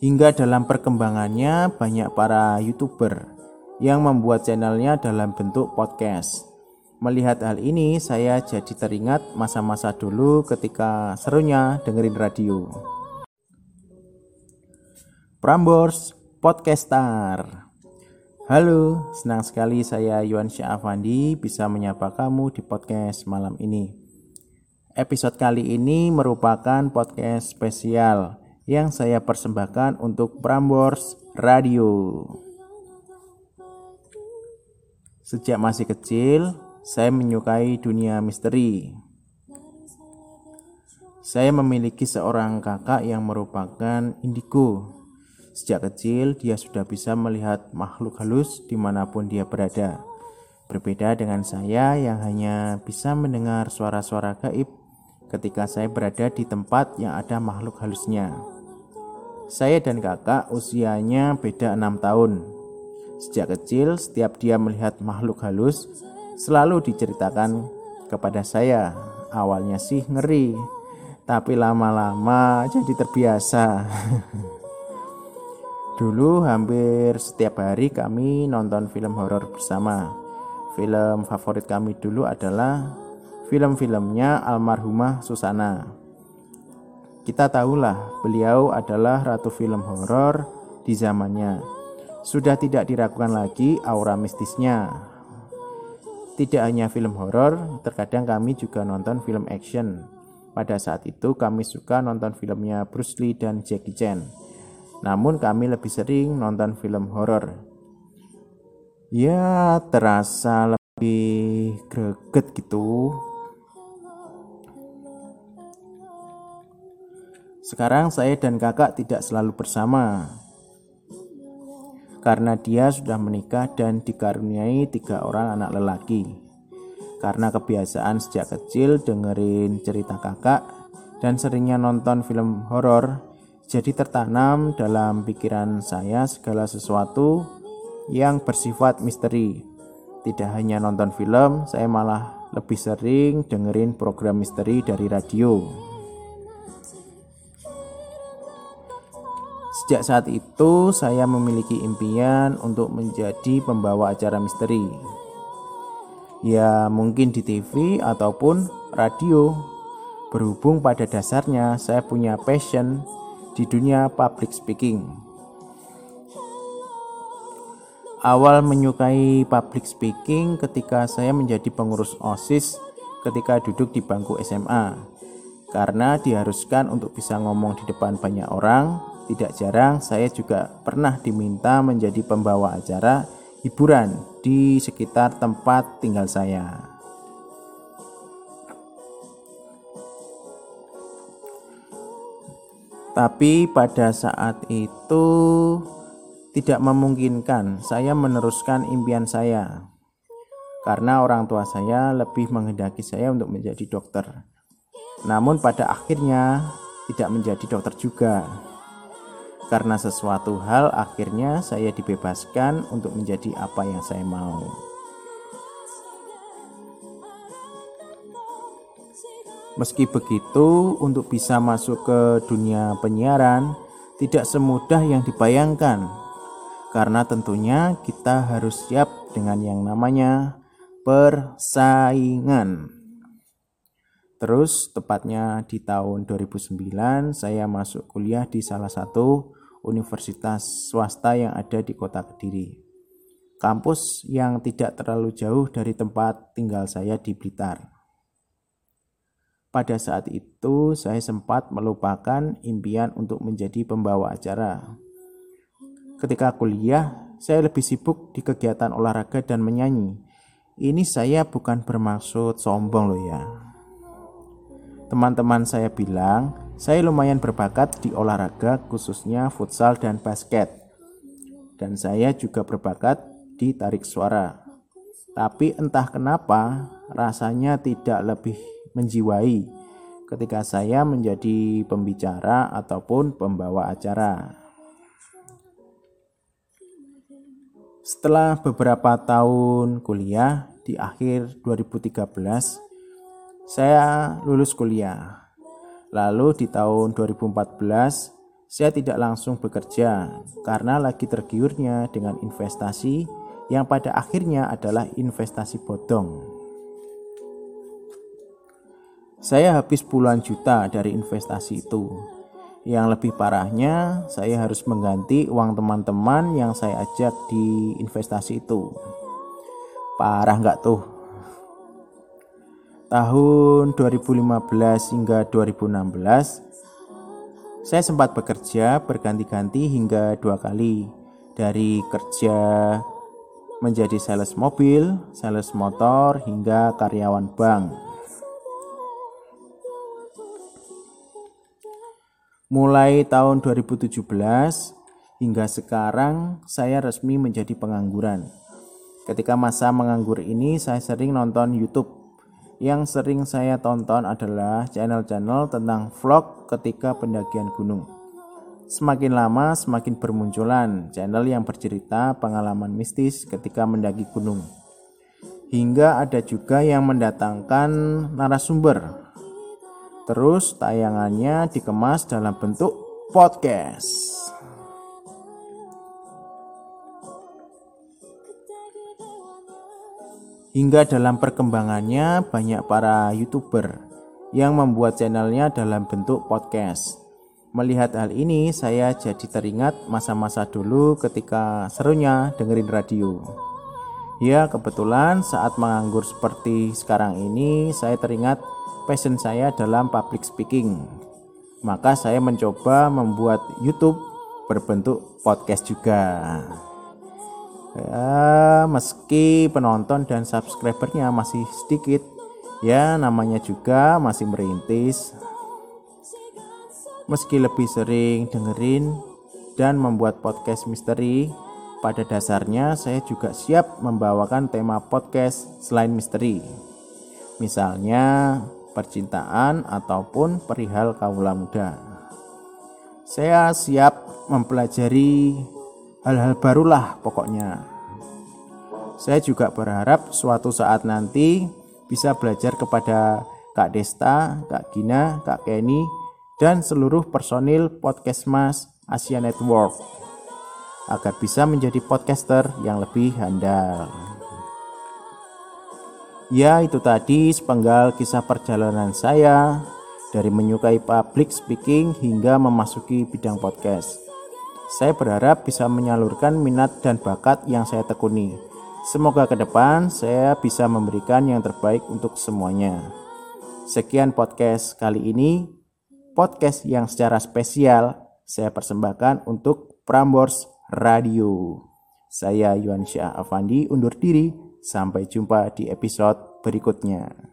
Hingga dalam perkembangannya banyak para YouTuber yang membuat channelnya dalam bentuk podcast. Melihat hal ini, saya jadi teringat masa-masa dulu ketika serunya dengerin radio. Prambors Podcaster. Halo, senang sekali saya Yuan Syah Afandi bisa menyapa kamu di podcast malam ini. Episode kali ini merupakan podcast spesial yang saya persembahkan untuk Prambors Radio. Sejak masih kecil, saya menyukai dunia misteri. Saya memiliki seorang kakak yang merupakan indigo. Sejak kecil, dia sudah bisa melihat makhluk halus di mana pun dia berada. Berbeda dengan saya yang hanya bisa mendengar suara-suara gaib ketika saya berada di tempat yang ada makhluk halusnya. Saya dan kakak usianya beda enam tahun. Sejak kecil, setiap dia melihat makhluk halus, selalu diceritakan kepada saya. Awalnya sih ngeri, tapi lama-lama jadi terbiasa. Dulu hampir setiap hari kami nonton film horor bersama. Film favorit kami dulu adalah film-filmnya almarhumah Susana. Kita tahulah beliau adalah ratu film horor di zamannya. Sudah tidak diragukan lagi aura mistisnya. Tidak hanya film horor, terkadang kami juga nonton film action. Pada saat itu kami suka nonton filmnya Bruce Lee dan Jackie Chan. Namun kami lebih sering nonton film horor. Ya, terasa lebih greget gitu Sekarang saya dan kakak tidak selalu bersama karena dia sudah menikah dan dikaruniai tiga orang anak lelaki. Karena kebiasaan sejak kecil dengerin cerita kakak dan seringnya nonton film horor, jadi tertanam dalam pikiran saya segala sesuatu yang bersifat misteri. Tidak hanya nonton film, saya malah lebih sering dengerin program misteri dari radio. Sejak saat itu, saya memiliki impian untuk menjadi pembawa acara misteri. Ya, mungkin di TV ataupun radio. Berhubung pada dasarnya saya punya passion di dunia public speaking. Awal menyukai public speaking ketika saya menjadi pengurus OSIS ketika duduk di bangku SMA. Karena diharuskan untuk bisa ngomong di depan banyak orang tidak jarang saya juga pernah diminta menjadi pembawa acara hiburan di sekitar tempat tinggal saya. Tapi pada saat itu tidak memungkinkan saya meneruskan impian saya karena orang tua saya lebih menghendaki saya untuk menjadi dokter. Namun pada akhirnya tidak menjadi dokter juga. Karena sesuatu hal akhirnya saya dibebaskan untuk menjadi apa yang saya mau. Meski begitu, untuk bisa masuk ke dunia penyiaran tidak semudah yang dibayangkan. Karena tentunya kita harus siap dengan yang namanya persaingan. Terus tepatnya di tahun 2009 saya masuk kuliah di salah satu universitas swasta yang ada di kota Kediri. Kampus yang tidak terlalu jauh dari tempat tinggal saya di Blitar. Pada saat itu, saya sempat melupakan impian untuk menjadi pembawa acara. Ketika kuliah, saya lebih sibuk di kegiatan olahraga dan menyanyi. Ini saya bukan bermaksud sombong loh ya. Teman-teman saya bilang, saya lumayan berbakat di olahraga khususnya futsal dan basket. Dan saya juga berbakat di tarik suara. Tapi entah kenapa rasanya tidak lebih menjiwai ketika saya menjadi pembicara ataupun pembawa acara. Setelah beberapa tahun kuliah di akhir 2013 saya lulus kuliah Lalu di tahun 2014 Saya tidak langsung bekerja karena lagi tergiurnya dengan investasi yang pada akhirnya adalah investasi bodong. Saya habis puluhan juta dari investasi itu. Yang lebih parahnya, saya harus mengganti uang teman-teman yang saya ajak di investasi itu. Parah nggak tuh? Tahun 2015 hingga 2016, saya sempat bekerja berganti-ganti hingga dua kali, dari kerja menjadi sales mobil, sales motor, hingga karyawan bank. Mulai tahun 2017 hingga sekarang, saya resmi menjadi pengangguran. Ketika masa menganggur ini, saya sering nonton YouTube yang sering saya tonton adalah channel-channel tentang vlog ketika pendakian gunung. Semakin lama semakin bermunculan channel yang bercerita pengalaman mistis ketika mendaki gunung. Hingga ada juga yang mendatangkan narasumber. Terus tayangannya dikemas dalam bentuk podcast. Hingga dalam perkembangannya banyak para youtuber yang membuat channelnya dalam bentuk podcast. Melihat hal ini saya jadi teringat masa-masa dulu ketika serunya dengerin radio. Ya kebetulan saat menganggur seperti sekarang ini saya teringat passion saya dalam public speaking. Maka saya mencoba membuat YouTube berbentuk podcast juga. Ya, meski penonton dan subscribernya masih sedikit, ya namanya juga masih merintis. Meski lebih sering dengerin dan membuat podcast misteri, pada dasarnya saya juga siap membawakan tema podcast selain misteri. Misalnya percintaan ataupun perihal kaula muda. Saya siap mempelajari hal-hal barulah pokoknya. Saya juga berharap suatu saat nanti bisa belajar kepada Kak Desta, Kak Gina, Kak Kenny, dan seluruh personil Podcast Mas Asia Network agar bisa menjadi podcaster yang lebih handal. Ya, itu tadi sepenggal kisah perjalanan saya dari menyukai public speaking hingga memasuki bidang podcast. Saya berharap bisa menyalurkan minat dan bakat yang saya tekuni. Semoga ke depan saya bisa memberikan yang terbaik untuk semuanya. Sekian podcast kali ini, podcast yang secara spesial saya persembahkan untuk Prambors Radio. Saya Yuan Syah Afandi undur diri. Sampai jumpa di episode berikutnya.